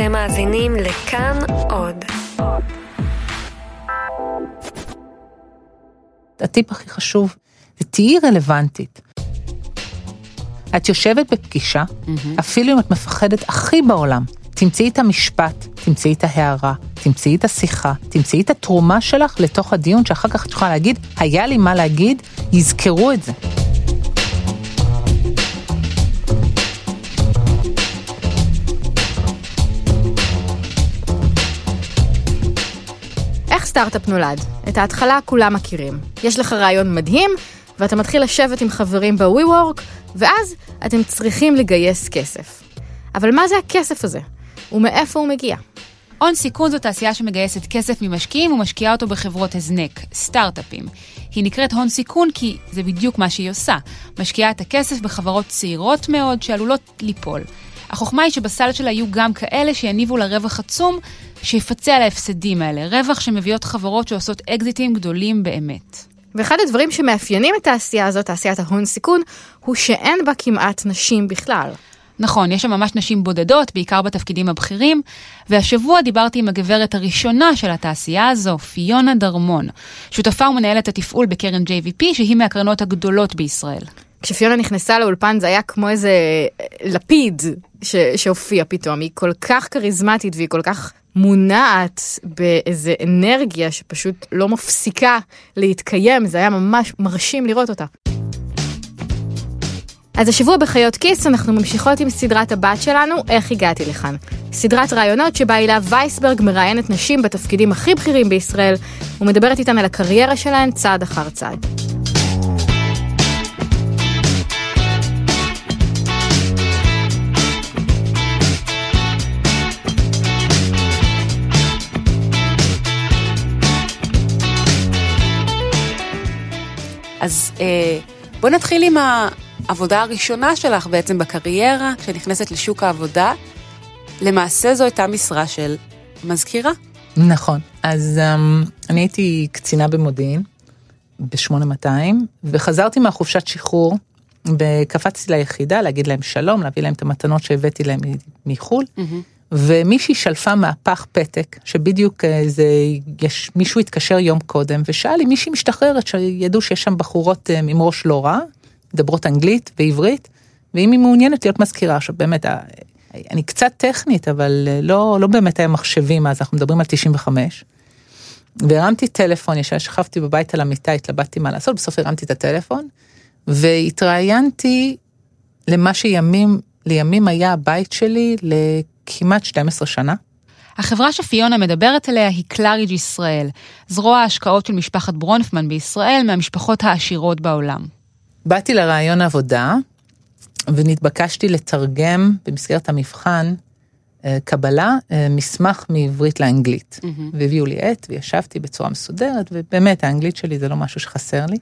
אתם מאזינים לכאן עוד. הטיפ הכי חשוב זה תהיי רלוונטית. את יושבת בפגישה, אפילו אם את מפחדת הכי בעולם, תמצאי את המשפט, תמצאי את ההערה, תמצאי את השיחה, תמצאי את התרומה שלך לתוך הדיון, שאחר כך את יכולה להגיד, היה לי מה להגיד, יזכרו את זה. סטארט-אפ נולד? את ההתחלה כולם מכירים. יש לך רעיון מדהים, ואתה מתחיל לשבת עם חברים ב-WeWork, ואז אתם צריכים לגייס כסף. אבל מה זה הכסף הזה? ומאיפה הוא מגיע? הון סיכון זו תעשייה שמגייסת כסף ממשקיעים ומשקיעה אותו בחברות הזנק, סטארט-אפים. היא נקראת הון סיכון כי זה בדיוק מה שהיא עושה. משקיעה את הכסף בחברות צעירות מאוד שעלולות ליפול. החוכמה היא שבסל שלה יהיו גם כאלה שיניבו לה רווח עצום, שיפצה על ההפסדים האלה. רווח שמביאות חברות שעושות אקזיטים גדולים באמת. ואחד הדברים שמאפיינים את התעשייה הזאת, תעשיית ההון סיכון, הוא שאין בה כמעט נשים בכלל. נכון, יש שם ממש נשים בודדות, בעיקר בתפקידים הבכירים, והשבוע דיברתי עם הגברת הראשונה של התעשייה הזו, פיונה דרמון, שותפה ומנהלת התפעול בקרן JVP, שהיא מהקרנות הגדולות בישראל. כשפיונה נכנסה לאולפן זה היה כמו איזה לפיד ש- שהופיע פתאום, היא כל כך כריזמטית והיא כל כך מונעת באיזה אנרגיה שפשוט לא מפסיקה להתקיים, זה היה ממש מרשים לראות אותה. אז השבוע בחיות כיס אנחנו ממשיכות עם סדרת הבת שלנו, איך הגעתי לכאן. סדרת רעיונות שבה הילה וייסברג מראיינת נשים בתפקידים הכי בכירים בישראל ומדברת איתן על הקריירה שלהן צעד אחר צעד. אז אה, בוא נתחיל עם העבודה הראשונה שלך בעצם בקריירה, כשנכנסת לשוק העבודה. למעשה זו הייתה משרה של מזכירה. נכון, אז um, אני הייתי קצינה במודיעין ב-8200, וחזרתי מהחופשת שחרור, וקפצתי ליחידה להגיד להם שלום, להביא להם את המתנות שהבאתי להם מחו"ל, ומישהי שלפה מהפך פתק, שבדיוק איזה, יש, מישהו התקשר יום קודם, ושאל אם מישהי משתחררת, שידעו שיש שם בחורות um, עם ראש לא רע, מדברות אנגלית ועברית, ואם היא מעוניינת להיות מזכירה, עכשיו באמת, אני קצת טכנית, אבל לא, לא באמת היה מחשבים אז, אנחנו מדברים על 95. והרמתי טלפון, ישר שכבתי בבית על המיטה, התלבטתי מה לעשות, בסוף הרמתי את הטלפון, והתראיינתי למה שימים, לימים היה הבית שלי לכמעט 12 שנה. החברה שפיונה מדברת עליה היא קלאריג' ישראל, זרוע ההשקעות של משפחת ברונפמן בישראל, מהמשפחות העשירות בעולם. באתי לרעיון עבודה, ונתבקשתי לתרגם במסגרת המבחן קבלה מסמך מעברית לאנגלית. Mm-hmm. והביאו לי עט וישבתי בצורה מסודרת, ובאמת האנגלית שלי זה לא משהו שחסר לי.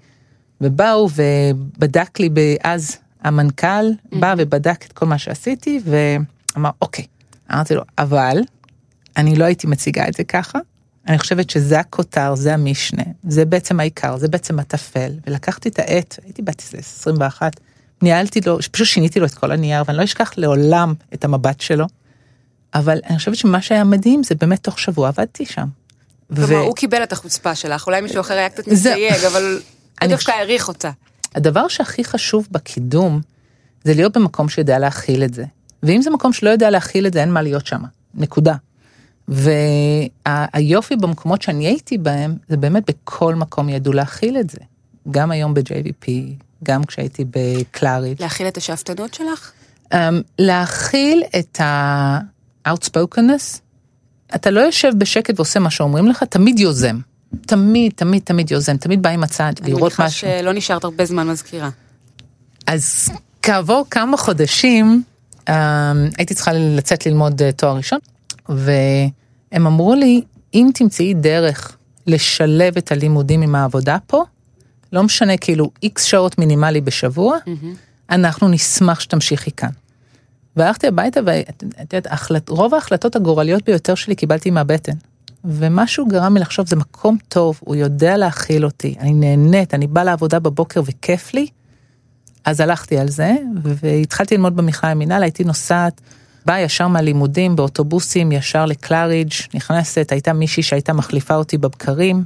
ובאו ובדק לי אז המנכ"ל, mm-hmm. בא ובדק את כל מה שעשיתי ואמר אוקיי. אמרתי לו אבל אני לא הייתי מציגה את זה ככה. אני חושבת שזה הכותר, זה המשנה, זה בעצם העיקר, זה בעצם הטפל, ולקחתי את העט, הייתי בת איזה 21, ניהלתי לו, פשוט שיניתי לו את כל הנייר, ואני לא אשכח לעולם את המבט שלו. אבל אני חושבת שמה שהיה מדהים זה באמת תוך שבוע עבדתי שם. כלומר, ו... הוא קיבל את החוצפה שלך, אולי מישהו אחר היה קצת מסתייג, אבל הוא דווקא העריך אותה. הדבר שהכי חשוב בקידום, זה להיות במקום שיודע להכיל את זה. ואם זה מקום שלא יודע להכיל את זה, אין מה להיות שם. נקודה. והיופי במקומות שאני הייתי בהם, זה באמת בכל מקום ידעו להכיל את זה. גם היום ב-JVP, גם כשהייתי בקלאריץ'. להכיל את השאפתנות שלך? Um, להכיל את ה-outspokenness. אתה לא יושב בשקט ועושה מה שאומרים לך, תמיד יוזם. תמיד, תמיד, תמיד יוזם, תמיד בא עם הצד, לראות משהו. אני מניחה שלא נשארת הרבה זמן מזכירה. אז כעבור כמה חודשים, הייתי צריכה לצאת ללמוד uh, תואר ראשון, והם אמרו לי, אם תמצאי דרך לשלב את הלימודים עם העבודה פה, לא משנה כאילו איקס שעות מינימלי בשבוע, mm-hmm. אנחנו נשמח שתמשיכי כאן. והלכתי הביתה ואת יודעת, רוב ההחלטות הגורליות ביותר שלי קיבלתי מהבטן. ומשהו גרם לי לחשוב, זה מקום טוב, הוא יודע להכיל אותי, אני נהנית, אני באה לעבודה בבוקר וכיף לי. אז הלכתי על זה, והתחלתי ללמוד במכלל המינהל, הייתי נוסעת באה ישר מהלימודים באוטובוסים ישר לקלאריג', נכנסת, הייתה מישהי שהייתה מחליפה אותי בבקרים,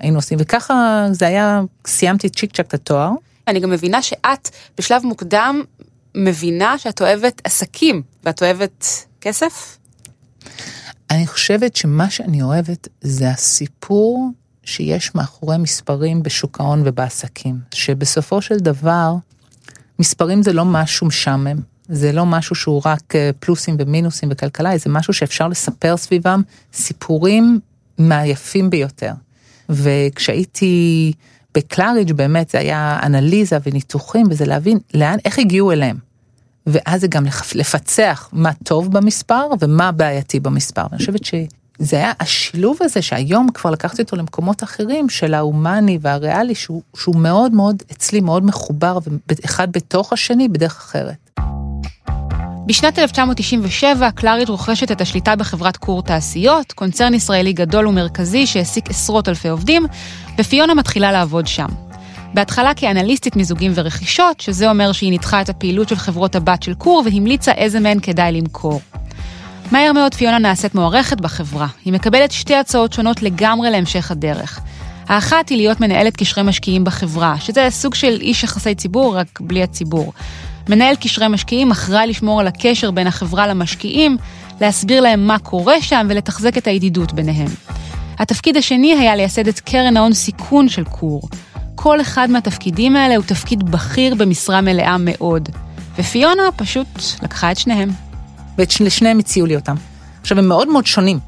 היינו עושים, וככה זה היה, סיימתי צ'יק צ'אק את התואר. אני גם מבינה שאת בשלב מוקדם מבינה שאת אוהבת עסקים ואת אוהבת כסף? אני חושבת שמה שאני אוהבת זה הסיפור שיש מאחורי מספרים בשוק ההון ובעסקים, שבסופו של דבר, מספרים זה לא משהו משעמם, זה לא משהו שהוא רק אה, פלוסים ומינוסים וכלכלה, זה משהו שאפשר לספר סביבם סיפורים מהיפים ביותר. וכשהייתי בקלאריג' באמת זה היה אנליזה וניתוחים וזה להבין לאן, איך הגיעו אליהם. ואז זה גם לפצח מה טוב במספר ומה בעייתי במספר. אני חושבת שזה היה השילוב הזה שהיום כבר לקחתי אותו למקומות אחרים של ההומני והריאלי שהוא, שהוא מאוד מאוד אצלי מאוד מחובר ואחד בתוך השני בדרך אחרת. בשנת 1997 קלאריד רוכשת את השליטה בחברת כור תעשיות, קונצרן ישראלי גדול ומרכזי שהעסיק עשרות אלפי עובדים, ופיונה מתחילה לעבוד שם. בהתחלה כאנליסטית מיזוגים ורכישות, שזה אומר שהיא ניתחה את הפעילות של חברות הבת של כור והמליצה איזה מהן כדאי למכור. מהר מאוד פיונה נעשית מוערכת בחברה. היא מקבלת שתי הצעות שונות לגמרי להמשך הדרך. האחת היא להיות מנהלת קשרי משקיעים בחברה, שזה סוג של איש יחסי ציבור, רק בלי הציבור. מנהל קשרי משקיעים אחראי לשמור על הקשר בין החברה למשקיעים, להסביר להם מה קורה שם ולתחזק את הידידות ביניהם. התפקיד השני היה לייסד את קרן ההון סיכון של כור. כל אחד מהתפקידים האלה הוא תפקיד בכיר במשרה מלאה מאוד. ופיונה פשוט לקחה את שניהם. ולשניהם הציעו לי אותם. עכשיו הם מאוד מאוד שונים.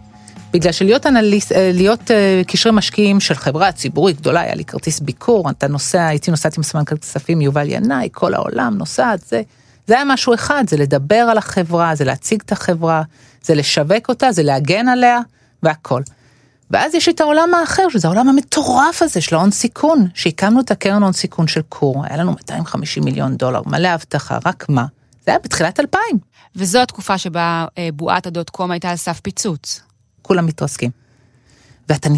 בגלל שלהיות אנליסט, אה, להיות אה, קשרי משקיעים של חברה ציבורית גדולה, היה לי כרטיס ביקור, אתה נוסע, הייתי נוסעת עם סמנכ"ל כספים יובל ינאי, כל העולם נוסעת, זה, זה היה משהו אחד, זה לדבר על החברה, זה להציג את החברה, זה לשווק אותה, זה להגן עליה, והכל. ואז יש את העולם האחר, שזה העולם המטורף הזה של ההון סיכון, שהקמנו את הקרן הון סיכון של קור, היה לנו 250 מיליון דולר, מלא אבטחה, רק מה? זה היה בתחילת 2000. וזו התקופה שבה אה, בועת הדוט קום הייתה על סף פיצוץ. כולם מתרסקים. ואתה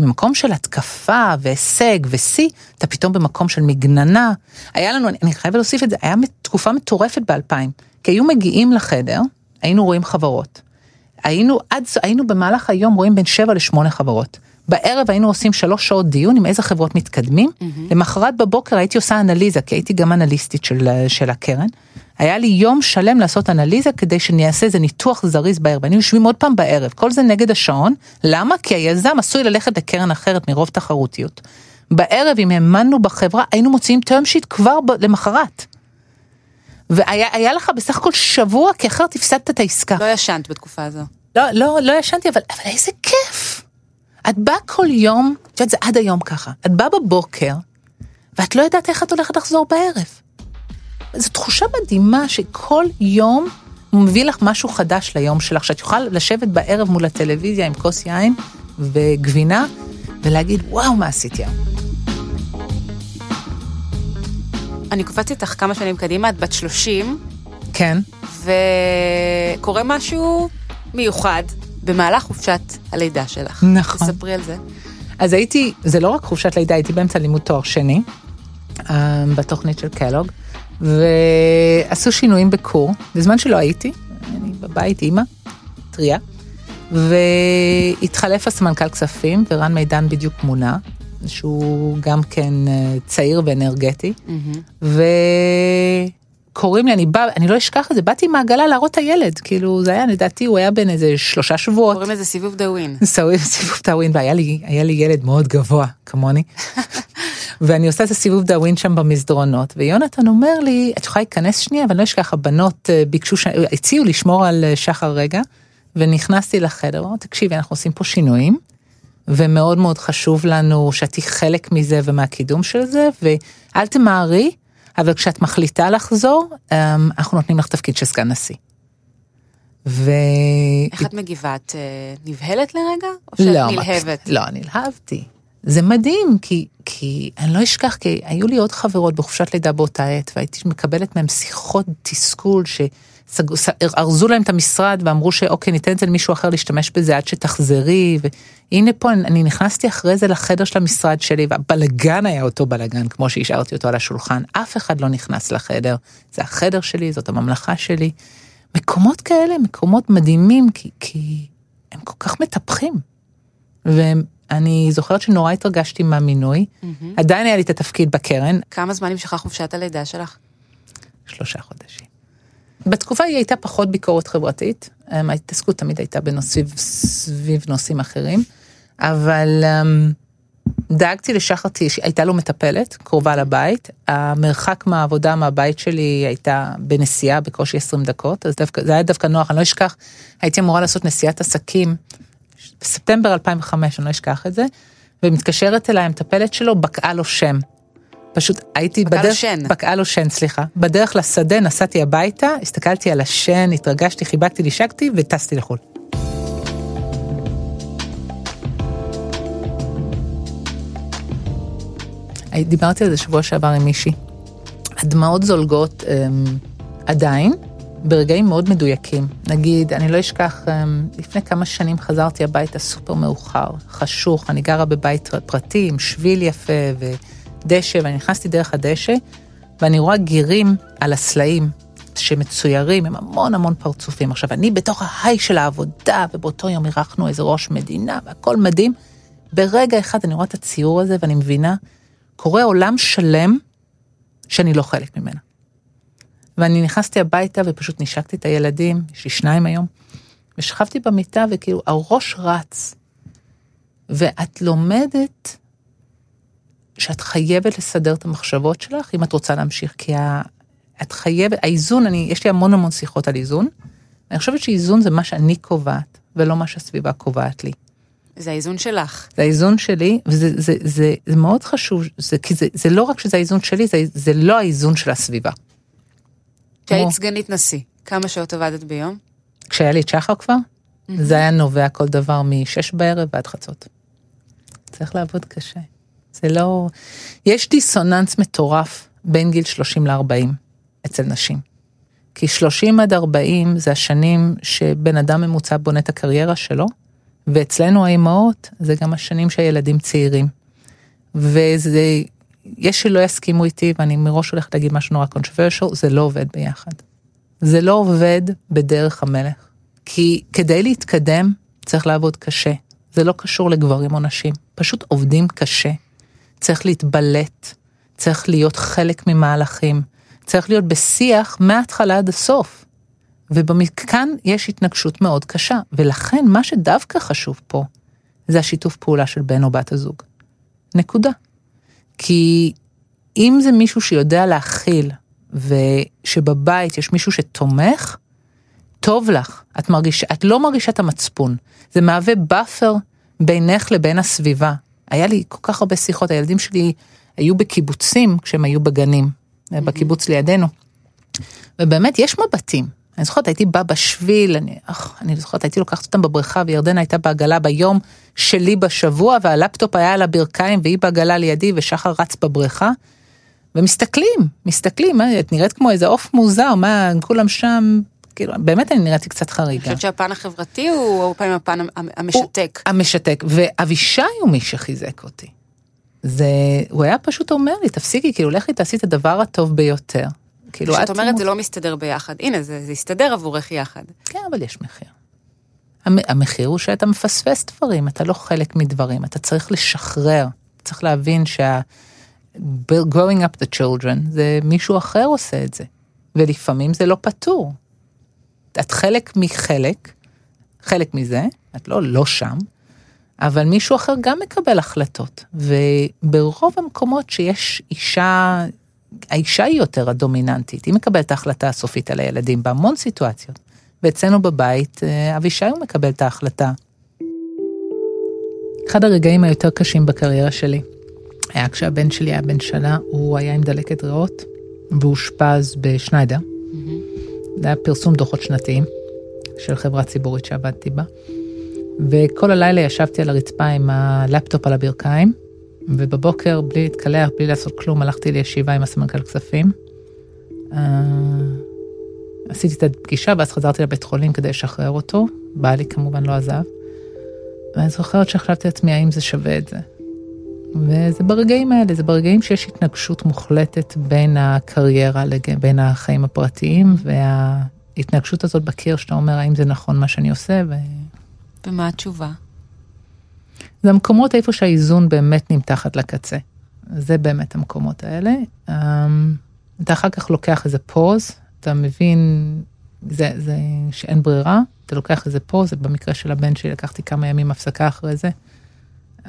ממקום של התקפה והישג ושיא, אתה פתאום במקום של מגננה. היה לנו, אני חייבת להוסיף את זה, היה תקופה מטורפת באלפיים. כי היו מגיעים לחדר, היינו רואים חברות. היינו עד, היינו במהלך היום רואים בין 7 ל-8 חברות. בערב היינו עושים שלוש שעות דיון עם איזה חברות מתקדמים. Mm-hmm. למחרת בבוקר הייתי עושה אנליזה, כי הייתי גם אנליסטית של, של הקרן. היה לי יום שלם לעשות אנליזה כדי שאני אעשה איזה ניתוח זריז בערב. היינו יושבים עוד פעם בערב, כל זה נגד השעון. למה? כי היזם עשוי ללכת לקרן אחרת מרוב תחרותיות. בערב, אם האמנו בחברה, היינו מוציאים term sheet כבר למחרת. והיה לך בסך הכל שבוע, כי אחרת הפסדת את העסקה. לא ישנת בתקופה הזו. לא, לא, לא ישנתי, אבל, אבל איזה כיף. את באה כל יום, את יודעת, זה עד היום ככה, את באה בבוקר, ואת לא יודעת איך את הולכת לחזור בערב. זו תחושה מדהימה שכל יום הוא מביא לך משהו חדש ליום שלך, שאת יכולה לשבת בערב מול הטלוויזיה עם כוס יין וגבינה, ולהגיד, וואו, מה עשיתי היום. אני קופצתי איתך כמה שנים קדימה, את בת 30. כן. וקורה משהו מיוחד במהלך חופשת הלידה שלך. נכון. תספרי על זה. אז הייתי, זה לא רק חופשת לידה, הייתי באמצע לימוד תואר שני, אה, בתוכנית של קלוג, ועשו שינויים בקור, בזמן שלא הייתי, אני בבית אימא, טריה, והתחלף הסמנכ"ל כספים, ורן מידן בדיוק מונה, שהוא גם כן אה, צעיר ואנרגטי, mm-hmm. וקוראים לי, אני בא, אני לא אשכח את זה, באתי עם העגלה להראות את הילד, כאילו זה היה, לדעתי הוא היה בן איזה שלושה שבועות. קוראים לזה סיבוב דאווין. סיבוב דאווין, והיה לי, לי ילד מאוד גבוה, כמוני. ואני עושה את הסיבוב דאווין שם במסדרונות, ויונתן אומר לי, את יכולה להיכנס שנייה, ואני לא אשכח, הבנות אה, ביקשו, ש... הציעו לשמור על אה, שחר רגע, ונכנסתי לחדר, אמרתי, תקשיבי, אנחנו עושים פה שינויים, ומאוד מאוד חשוב לנו שאת תהיי חלק מזה ומהקידום של זה, ואל תמהרי, אבל כשאת מחליטה לחזור, אמ, אנחנו נותנים לך תפקיד של סגן נשיא. ו... איך את מגיבה? את אה, נבהלת לרגע? או שאת לא, נלהבת? לא, נלהבתי. זה מדהים, כי, כי אני לא אשכח, כי היו לי עוד חברות בחופשת לידה באותה עת, והייתי מקבלת מהם שיחות תסכול, שארזו להם את המשרד ואמרו שאוקיי, ניתן את זה למישהו אחר להשתמש בזה עד שתחזרי, והנה פה, אני נכנסתי אחרי זה לחדר של המשרד שלי, והבלגן היה אותו בלגן, כמו שהשארתי אותו על השולחן, אף אחד לא נכנס לחדר, זה החדר שלי, זאת הממלכה שלי. מקומות כאלה מקומות מדהימים, כי, כי הם כל כך מטפחים. ואני זוכרת שנורא התרגשתי מהמינוי, עדיין היה לי את התפקיד בקרן, כמה זמן נמשכה חופשת הלידה שלך? שלושה חודשים. בתקופה היא הייתה פחות ביקורת חברתית, אמ, ההתעסקות תמיד הייתה בנושאים, סביב נושאים אחרים, אבל אמ, דאגתי לשחרתי, הייתה לו מטפלת, קרובה לבית, המרחק מהעבודה מהבית שלי הייתה בנסיעה בקושי 20 דקות, אז דווקא, זה היה דווקא נוח, אני לא אשכח, הייתי אמורה לעשות נסיעת עסקים בספטמבר 2005, אני לא אשכח את זה, ומתקשרת אליי המטפלת שלו, בקעה לו שם. פשוט הייתי בקעה לו בדרך, שן. בקעה לו שן, סליחה. בדרך לשדה נסעתי הביתה, הסתכלתי על השן, התרגשתי, חיבקתי, נשקתי וטסתי לחו"ל. דיברתי על זה שבוע שעבר עם מישהי. הדמעות זולגות אמ, עדיין, ברגעים מאוד מדויקים. נגיד, אני לא אשכח, אמ, לפני כמה שנים חזרתי הביתה סופר מאוחר, חשוך, אני גרה בבית פרטי עם שביל יפה ודשא, ואני נכנסתי דרך הדשא, ואני רואה גירים על הסלעים שמצוירים עם המון המון פרצופים. עכשיו, אני בתוך ההיי של העבודה, ובאותו יום אירחנו איזה ראש מדינה, והכל מדהים. ברגע אחד אני רואה את הציור הזה ואני מבינה, קורה עולם שלם שאני לא חלק ממנה. ואני נכנסתי הביתה ופשוט נשקתי את הילדים, יש לי שניים היום, ושכבתי במיטה וכאילו הראש רץ. ואת לומדת שאת חייבת לסדר את המחשבות שלך אם את רוצה להמשיך, כי ה... את חייבת, האיזון, אני, יש לי המון המון שיחות על איזון, אני חושבת שאיזון זה מה שאני קובעת, ולא מה שהסביבה קובעת לי. זה האיזון שלך. זה האיזון שלי, וזה זה, זה, זה מאוד חשוב, זה, כי זה, זה לא רק שזה האיזון שלי, זה, זה לא האיזון של הסביבה. כשהיית כמו- סגנית נשיא, כמה שעות עבדת ביום? כשהיה לי את שחר כבר, זה היה נובע כל דבר משש בערב ועד חצות. צריך לעבוד קשה. זה לא... יש דיסוננס מטורף בין גיל 30 ל-40 אצל נשים. כי 30 עד 40 זה השנים שבן אדם ממוצע בונה את הקריירה שלו, ואצלנו האימהות זה גם השנים שהילדים צעירים. וזה, יש שלא יסכימו איתי, ואני מראש הולכת להגיד משהו נורא controversial, זה לא עובד ביחד. זה לא עובד בדרך המלך. כי כדי להתקדם צריך לעבוד קשה. זה לא קשור לגברים או נשים, פשוט עובדים קשה. צריך להתבלט, צריך להיות חלק ממהלכים, צריך להיות בשיח מההתחלה עד הסוף. ובמכאן יש התנגשות מאוד קשה, ולכן מה שדווקא חשוב פה, זה השיתוף פעולה של בן או בת הזוג. נקודה. כי אם זה מישהו שיודע להכיל, ושבבית יש מישהו שתומך, טוב לך, את מרגישה, את לא מרגישה את המצפון. זה מהווה buffer בינך לבין הסביבה. היה לי כל כך הרבה שיחות, הילדים שלי היו בקיבוצים כשהם היו בגנים, בקיבוץ לידינו. ובאמת, יש מבטים. אני זוכרת, הייתי באה בשביל, אני, אך, אני זוכרת, הייתי לוקחת אותם בבריכה, וירדנה הייתה בעגלה ביום שלי בשבוע, והלפטופ היה על הברכיים, והיא בעגלה לידי, ושחר רץ בבריכה. ומסתכלים, מסתכלים, מה, את נראית כמו איזה עוף מוזר, מה, כולם שם, כאילו, באמת אני נראיתי קצת אני חריגה. חושבת שהפן החברתי הוא הרבה פעמים הפן המ- המשתק. המשתק, ואבישי הוא מי שחיזק אותי. זה, הוא היה פשוט אומר לי, תפסיקי, כאילו, לכי תעשי את הדבר הטוב ביותר. כאילו, כשאת את- אומרת זה לא מסתדר ביחד, הנה זה זה יסתדר עבורך יחד. כן, אבל יש מחיר. המ- המחיר הוא שאתה מפספס דברים, אתה לא חלק מדברים, אתה צריך לשחרר. צריך להבין שה... growing up the children, זה מישהו אחר עושה את זה. ולפעמים זה לא פתור. את חלק מחלק, חלק מזה, את לא לא שם, אבל מישהו אחר גם מקבל החלטות. וברוב המקומות שיש אישה, האישה היא יותר הדומיננטית, היא מקבלת ההחלטה הסופית על הילדים בהמון סיטואציות. ואצלנו בבית, אה, אבישי הוא מקבל את ההחלטה. אחד הרגעים היותר קשים בקריירה שלי היה כשהבן שלי היה בן שנה, הוא היה עם דלקת ריאות, ואושפז בשניידר. זה היה פרסום דוחות שנתיים של חברה ציבורית שעבדתי בה. וכל הלילה ישבתי על הרצפה עם הלפטופ על הברכיים, ובבוקר, בלי להתקלח, בלי לעשות כלום, הלכתי לישיבה עם הסמנכ"ל כספים. אה, עשיתי את הפגישה, ואז חזרתי לבית חולים כדי לשחרר אותו. בעלי כמובן לא עזב. ואני זוכרת שחשבתי לעצמי, האם זה שווה את זה? וזה ברגעים האלה, זה ברגעים שיש התנגשות מוחלטת בין הקריירה, לג- בין החיים הפרטיים, ההתנגשות הזאת בקיר שאתה אומר האם זה נכון מה שאני עושה, ו... ומה התשובה? זה המקומות איפה שהאיזון באמת נמתחת לקצה. זה באמת המקומות האלה. אמ, אתה אחר כך לוקח איזה פוז, אתה מבין זה, זה שאין ברירה, אתה לוקח איזה פוז, במקרה של הבן שלי לקחתי כמה ימים הפסקה אחרי זה.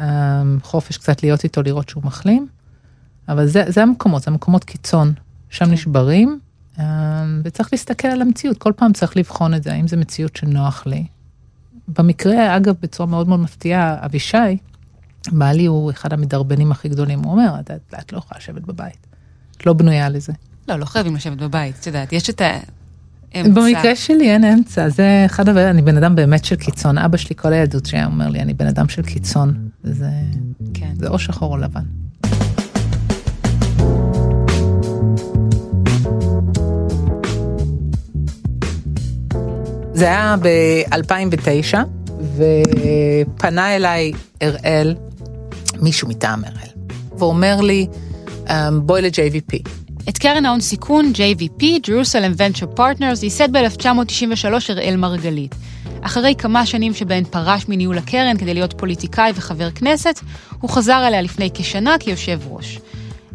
אמ, חופש קצת להיות איתו, לראות שהוא מחלים. אבל זה, זה המקומות, זה המקומות קיצון, שם כן. נשברים, אמ, וצריך להסתכל על המציאות, כל פעם צריך לבחון את זה, האם זו מציאות שנוח לי. במקרה, אגב, בצורה מאוד מאוד מפתיעה, אבישי, בעלי הוא אחד המדרבנים הכי גדולים, הוא אומר, את, את, את לא יכולה לשבת בבית, את לא בנויה לזה. לא, לא חייבים לשבת בבית, את יודעת, יש את האמצע. במקרה שלי אין אמצע, זה אחד הדברים, אני בן אדם באמת של קיצון, אבא שלי כל הילדות שהיה אומר לי, אני בן אדם של קיצון, זה, כן. זה או שחור או לבן. זה היה ב-2009, ופנה אליי אראל, מישהו מטעם אראל, ואומר לי, "אמ, בואי ל-JVP. את קרן ההון סיכון, JVP, Jerusalem Venture Partners, ייסד ב-1993 אראל מרגלית. אחרי כמה שנים שבהן פרש מניהול הקרן כדי להיות פוליטיקאי וחבר כנסת, הוא חזר אליה לפני כשנה כיושב ראש.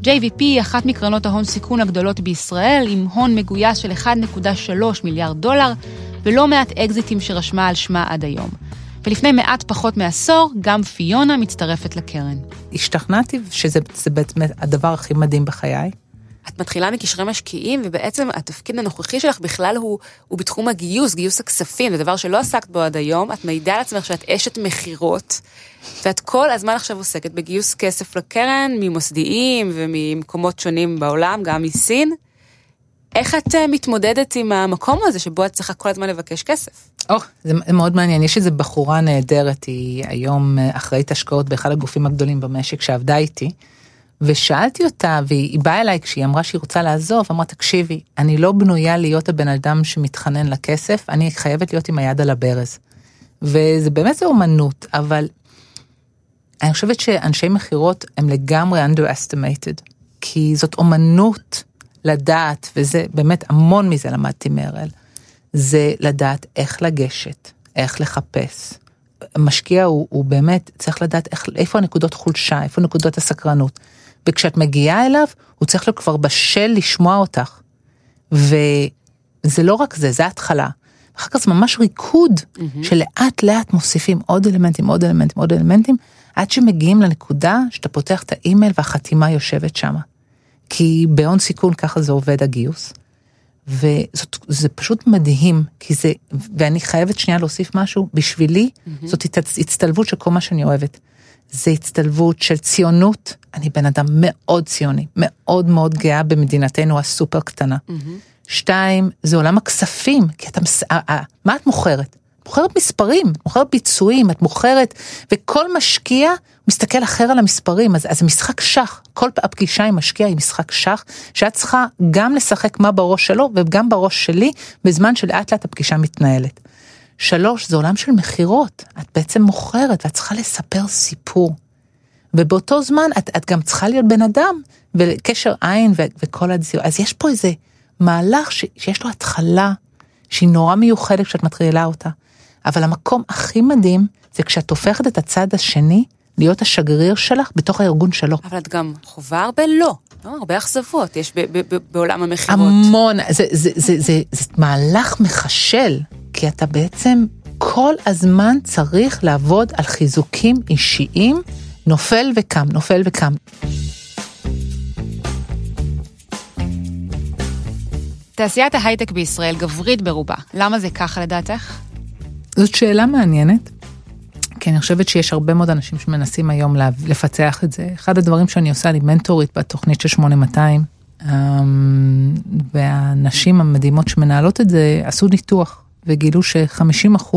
JVP היא אחת מקרנות ההון סיכון הגדולות בישראל, עם הון מגויס של 1.3 מיליארד דולר, ולא מעט אקזיטים שרשמה על שמה עד היום. ולפני מעט פחות מעשור, גם פיונה מצטרפת לקרן. השתכנעתי שזה זה בעצם הדבר הכי מדהים בחיי. את מתחילה מקשרי משקיעים, ובעצם התפקיד הנוכחי שלך בכלל הוא, הוא בתחום הגיוס, גיוס הכספים, זה דבר שלא עסקת בו עד היום, את מעידה על עצמך שאת אשת מכירות, ואת כל הזמן עכשיו עוסקת בגיוס כסף לקרן, ממוסדיים וממקומות שונים בעולם, גם מסין. איך את אה, מתמודדת עם המקום הזה שבו את צריכה כל הזמן לבקש כסף? או, זה מאוד מעניין, יש איזו בחורה נהדרת, היא היום אה, אחראית השקעות באחד הגופים הגדולים במשק שעבדה איתי, ושאלתי אותה, והיא באה אליי כשהיא אמרה שהיא רוצה לעזוב, אמרה, תקשיבי, אני לא בנויה להיות הבן אדם שמתחנן לכסף, אני חייבת להיות עם היד על הברז. וזה באמת זה אומנות, אבל אני חושבת שאנשי מכירות הם לגמרי underestimated, כי זאת אומנות לדעת, וזה באמת המון מזה למדתי מהראל, זה לדעת איך לגשת, איך לחפש. משקיע הוא, הוא באמת צריך לדעת איך, איפה הנקודות חולשה, איפה נקודות הסקרנות. וכשאת מגיעה אליו, הוא צריך להיות כבר בשל לשמוע אותך. וזה לא רק זה, זה ההתחלה. אחר כך זה ממש ריקוד, mm-hmm. שלאט לאט מוסיפים עוד אלמנטים, עוד אלמנטים, עוד אלמנטים, עד שמגיעים לנקודה שאתה פותח את האימייל והחתימה יושבת שמה. כי בהון סיכון ככה זה עובד הגיוס. וזה פשוט מדהים, כי זה, ואני חייבת שנייה להוסיף משהו, בשבילי mm-hmm. זאת הצטלבות של כל מה שאני אוהבת. זה הצטלבות של ציונות, אני בן אדם מאוד ציוני, מאוד מאוד גאה במדינתנו הסופר קטנה. Mm-hmm. שתיים, זה עולם הכספים, כי אתה, מס... מה את מוכרת? את מוכרת מספרים, את מוכרת ביצועים, את מוכרת, וכל משקיע מסתכל אחר על המספרים, אז, אז זה משחק שח, כל הפגישה עם משקיע היא משחק שח, שאת צריכה גם לשחק מה בראש שלו וגם בראש שלי, בזמן שלאט לאט הפגישה מתנהלת. שלוש, זה עולם של מכירות, את בעצם מוכרת ואת צריכה לספר סיפור. ובאותו זמן את, את גם צריכה להיות בן אדם, וקשר עין ו, וכל הדיוק, אז יש פה איזה מהלך ש, שיש לו התחלה, שהיא נורא מיוחדת כשאת מתחילה אותה. אבל המקום הכי מדהים זה כשאת הופכת את הצד השני להיות השגריר שלך בתוך הארגון שלו. אבל את גם חווה הרבה לא, לא הרבה אכזבות יש ב- ב- ב- בעולם המכירות. המון, זה, זה, זה, זה, זה, זה מהלך מחשל, כי אתה בעצם כל הזמן צריך לעבוד על חיזוקים אישיים, נופל וקם, נופל וקם. תעשיית ההייטק בישראל גברית ברובה. למה זה ככה לדעתך? זאת שאלה מעניינת, כי אני חושבת שיש הרבה מאוד אנשים שמנסים היום לפצח את זה. אחד הדברים שאני עושה, אני מנטורית בתוכנית של 8200, והנשים המדהימות שמנהלות את זה עשו ניתוח וגילו ש-50%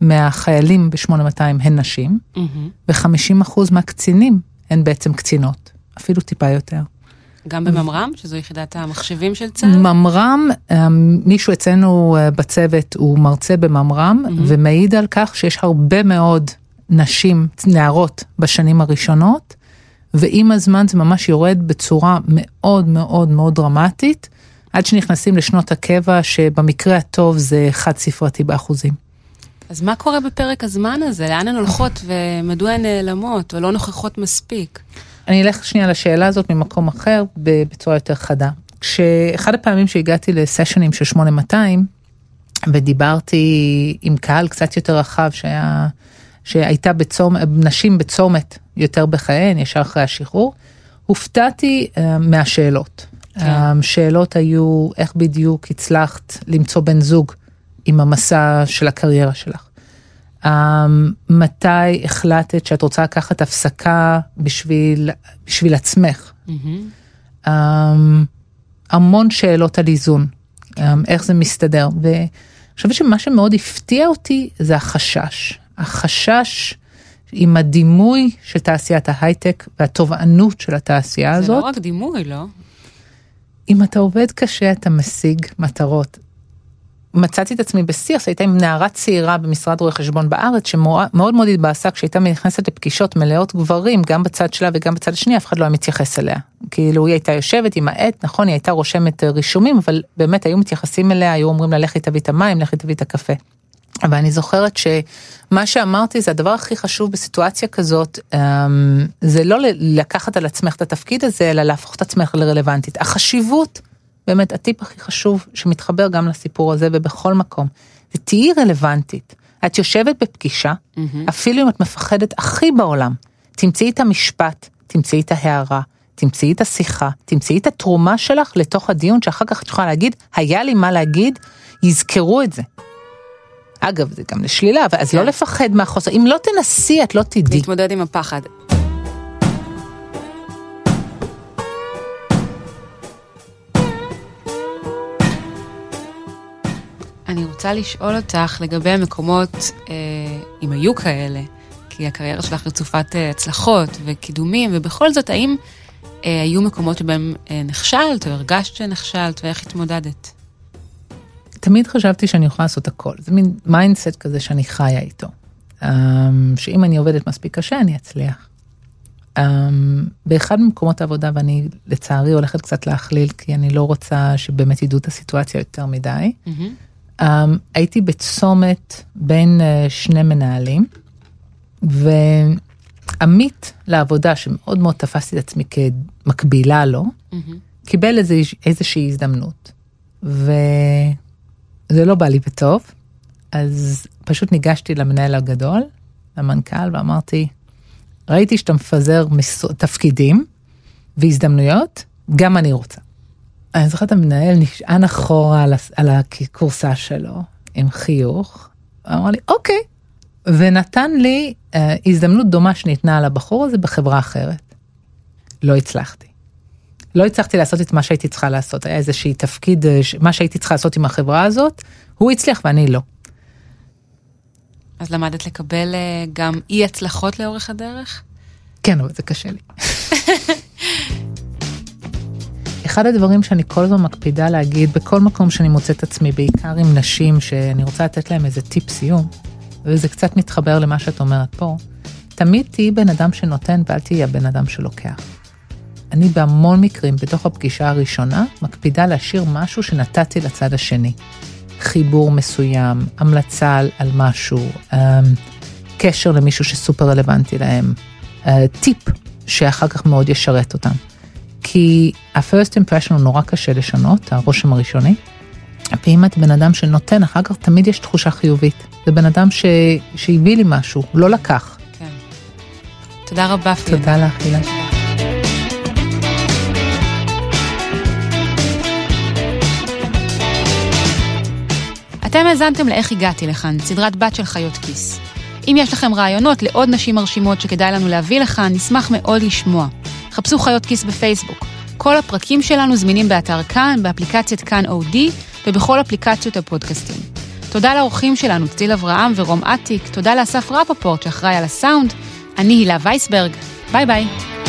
מהחיילים ב-8200 הן נשים, mm-hmm. ו-50% מהקצינים הן בעצם קצינות, אפילו טיפה יותר. גם בממר"ם, שזו יחידת המחשבים של צה"ל? ממר"ם, מישהו אצלנו בצוות הוא מרצה בממר"ם, mm-hmm. ומעיד על כך שיש הרבה מאוד נשים, נערות, בשנים הראשונות, ועם הזמן זה ממש יורד בצורה מאוד מאוד מאוד דרמטית, עד שנכנסים לשנות הקבע, שבמקרה הטוב זה חד ספרתי באחוזים. אז מה קורה בפרק הזמן הזה? לאן הן הולכות ומדוע הן נעלמות ולא נוכחות מספיק? אני אלך שנייה לשאלה הזאת ממקום אחר בצורה יותר חדה. כשאחד הפעמים שהגעתי לסשנים של 8200 ודיברתי עם קהל קצת יותר רחב שהיה, שהייתה בצומת, נשים בצומת יותר בחייהן, ישר אחרי השחרור, הופתעתי uh, מהשאלות. כן. השאלות היו איך בדיוק הצלחת למצוא בן זוג עם המסע של הקריירה שלך. Um, מתי החלטת שאת רוצה לקחת הפסקה בשביל, בשביל עצמך? Mm-hmm. Um, המון שאלות על איזון, um, איך זה מסתדר. ואני חושבת שמה שמאוד הפתיע אותי זה החשש. החשש עם הדימוי של תעשיית ההייטק והתובענות של התעשייה זה הזאת. זה לא רק דימוי, לא? אם אתה עובד קשה, אתה משיג מטרות. מצאתי את עצמי בשיח, שהייתה עם נערה צעירה במשרד רואי חשבון בארץ, שמאוד מאוד התבאסה כשהייתה נכנסת לפגישות מלאות גברים, גם בצד שלה וגם בצד השני, אף אחד לא היה מתייחס אליה. כאילו היא הייתה יושבת עם העט, נכון, היא הייתה רושמת רישומים, אבל באמת היו מתייחסים אליה, היו אומרים לה לכי תביא את המים, לכי תביא את הקפה. אבל אני זוכרת שמה שאמרתי זה הדבר הכי חשוב בסיטואציה כזאת, אמ, זה לא לקחת על עצמך את התפקיד הזה, אלא להפוך את עצמך לרלוונטית. החשיבות, באמת הטיפ הכי חשוב שמתחבר גם לסיפור הזה ובכל מקום, זה תהיי רלוונטית. את יושבת בפגישה, mm-hmm. אפילו אם את מפחדת הכי בעולם, תמצאי את המשפט, תמצאי את ההערה, תמצאי את השיחה, תמצאי את התרומה שלך לתוך הדיון, שאחר כך את יכולה להגיד, היה לי מה להגיד, יזכרו את זה. אגב, זה גם לשלילה, אז לא כן. לפחד מהחוסר. אם לא תנסי, את לא תדעי. להתמודד עם הפחד. אני רוצה לשאול אותך לגבי המקומות, אה, אם היו כאלה, כי הקריירה שלך רצופת אה, הצלחות וקידומים, ובכל זאת, האם אה, היו מקומות שבהם אה, נכשלת או הרגשת שנכשלת, ואיך התמודדת? תמיד חשבתי שאני יכולה לעשות הכל, זה מין mindset כזה שאני חיה איתו. Um, שאם אני עובדת מספיק קשה אני אצליח. Um, באחד ממקומות העבודה, ואני לצערי הולכת קצת להכליל, כי אני לא רוצה שבאמת ידעו את הסיטואציה יותר מדי, mm-hmm. um, הייתי בצומת בין uh, שני מנהלים, ועמית לעבודה, שמאוד מאוד תפסתי את עצמי כמקבילה לו, mm-hmm. קיבל איזו, איזושהי הזדמנות. ו... זה לא בא לי בטוב, אז פשוט ניגשתי למנהל הגדול, למנכ"ל, ואמרתי, ראיתי שאתה מפזר תפקידים והזדמנויות, גם אני רוצה. אני זוכרת המנהל נשען אחורה על הכורסה שלו עם חיוך, אמר לי, אוקיי, ונתן לי אה, הזדמנות דומה שניתנה לבחור הזה בחברה אחרת. לא הצלחתי. לא הצלחתי לעשות את מה שהייתי צריכה לעשות, היה איזשהי תפקיד, אה, מה שהייתי צריכה לעשות עם החברה הזאת, הוא הצליח ואני לא. אז למדת לקבל אה, גם אי הצלחות לאורך הדרך? כן, אבל זה קשה לי. אחד הדברים שאני כל הזמן מקפידה להגיד בכל מקום שאני מוצאת עצמי, בעיקר עם נשים שאני רוצה לתת להם איזה טיפ סיום, וזה קצת מתחבר למה שאת אומרת פה, תמיד תהיי בן אדם שנותן ואל תהיי הבן אדם שלוקח. אני בהמון מקרים, בתוך הפגישה הראשונה, מקפידה להשאיר משהו שנתתי לצד השני. חיבור מסוים, המלצה על, על משהו, um, קשר למישהו שסופר רלוונטי להם, uh, טיפ שאחר כך מאוד ישרת אותם. כי ה-first impression הוא נורא קשה לשנות, הרושם הראשוני, ואם את בן אדם שנותן, אחר כך תמיד יש תחושה חיובית. זה בן אדם ש... שהביא לי משהו, לא לקח. כן. תודה רבה, פינה. תודה לך, הילה. אתם האזנתם ל"איך הגעתי לכאן", סדרת בת של חיות כיס. אם יש לכם רעיונות לעוד נשים מרשימות שכדאי לנו להביא לכאן, נשמח מאוד לשמוע. חפשו חיות כיס בפייסבוק. כל הפרקים שלנו זמינים באתר כאן, באפליקציית כאן אודי ובכל אפליקציות הפודקאסטים. תודה לאורחים שלנו, צליל אברהם ורום אטיק, תודה לאסף רפפורט שאחראי על הסאונד. אני הילה וייסברג, ביי ביי.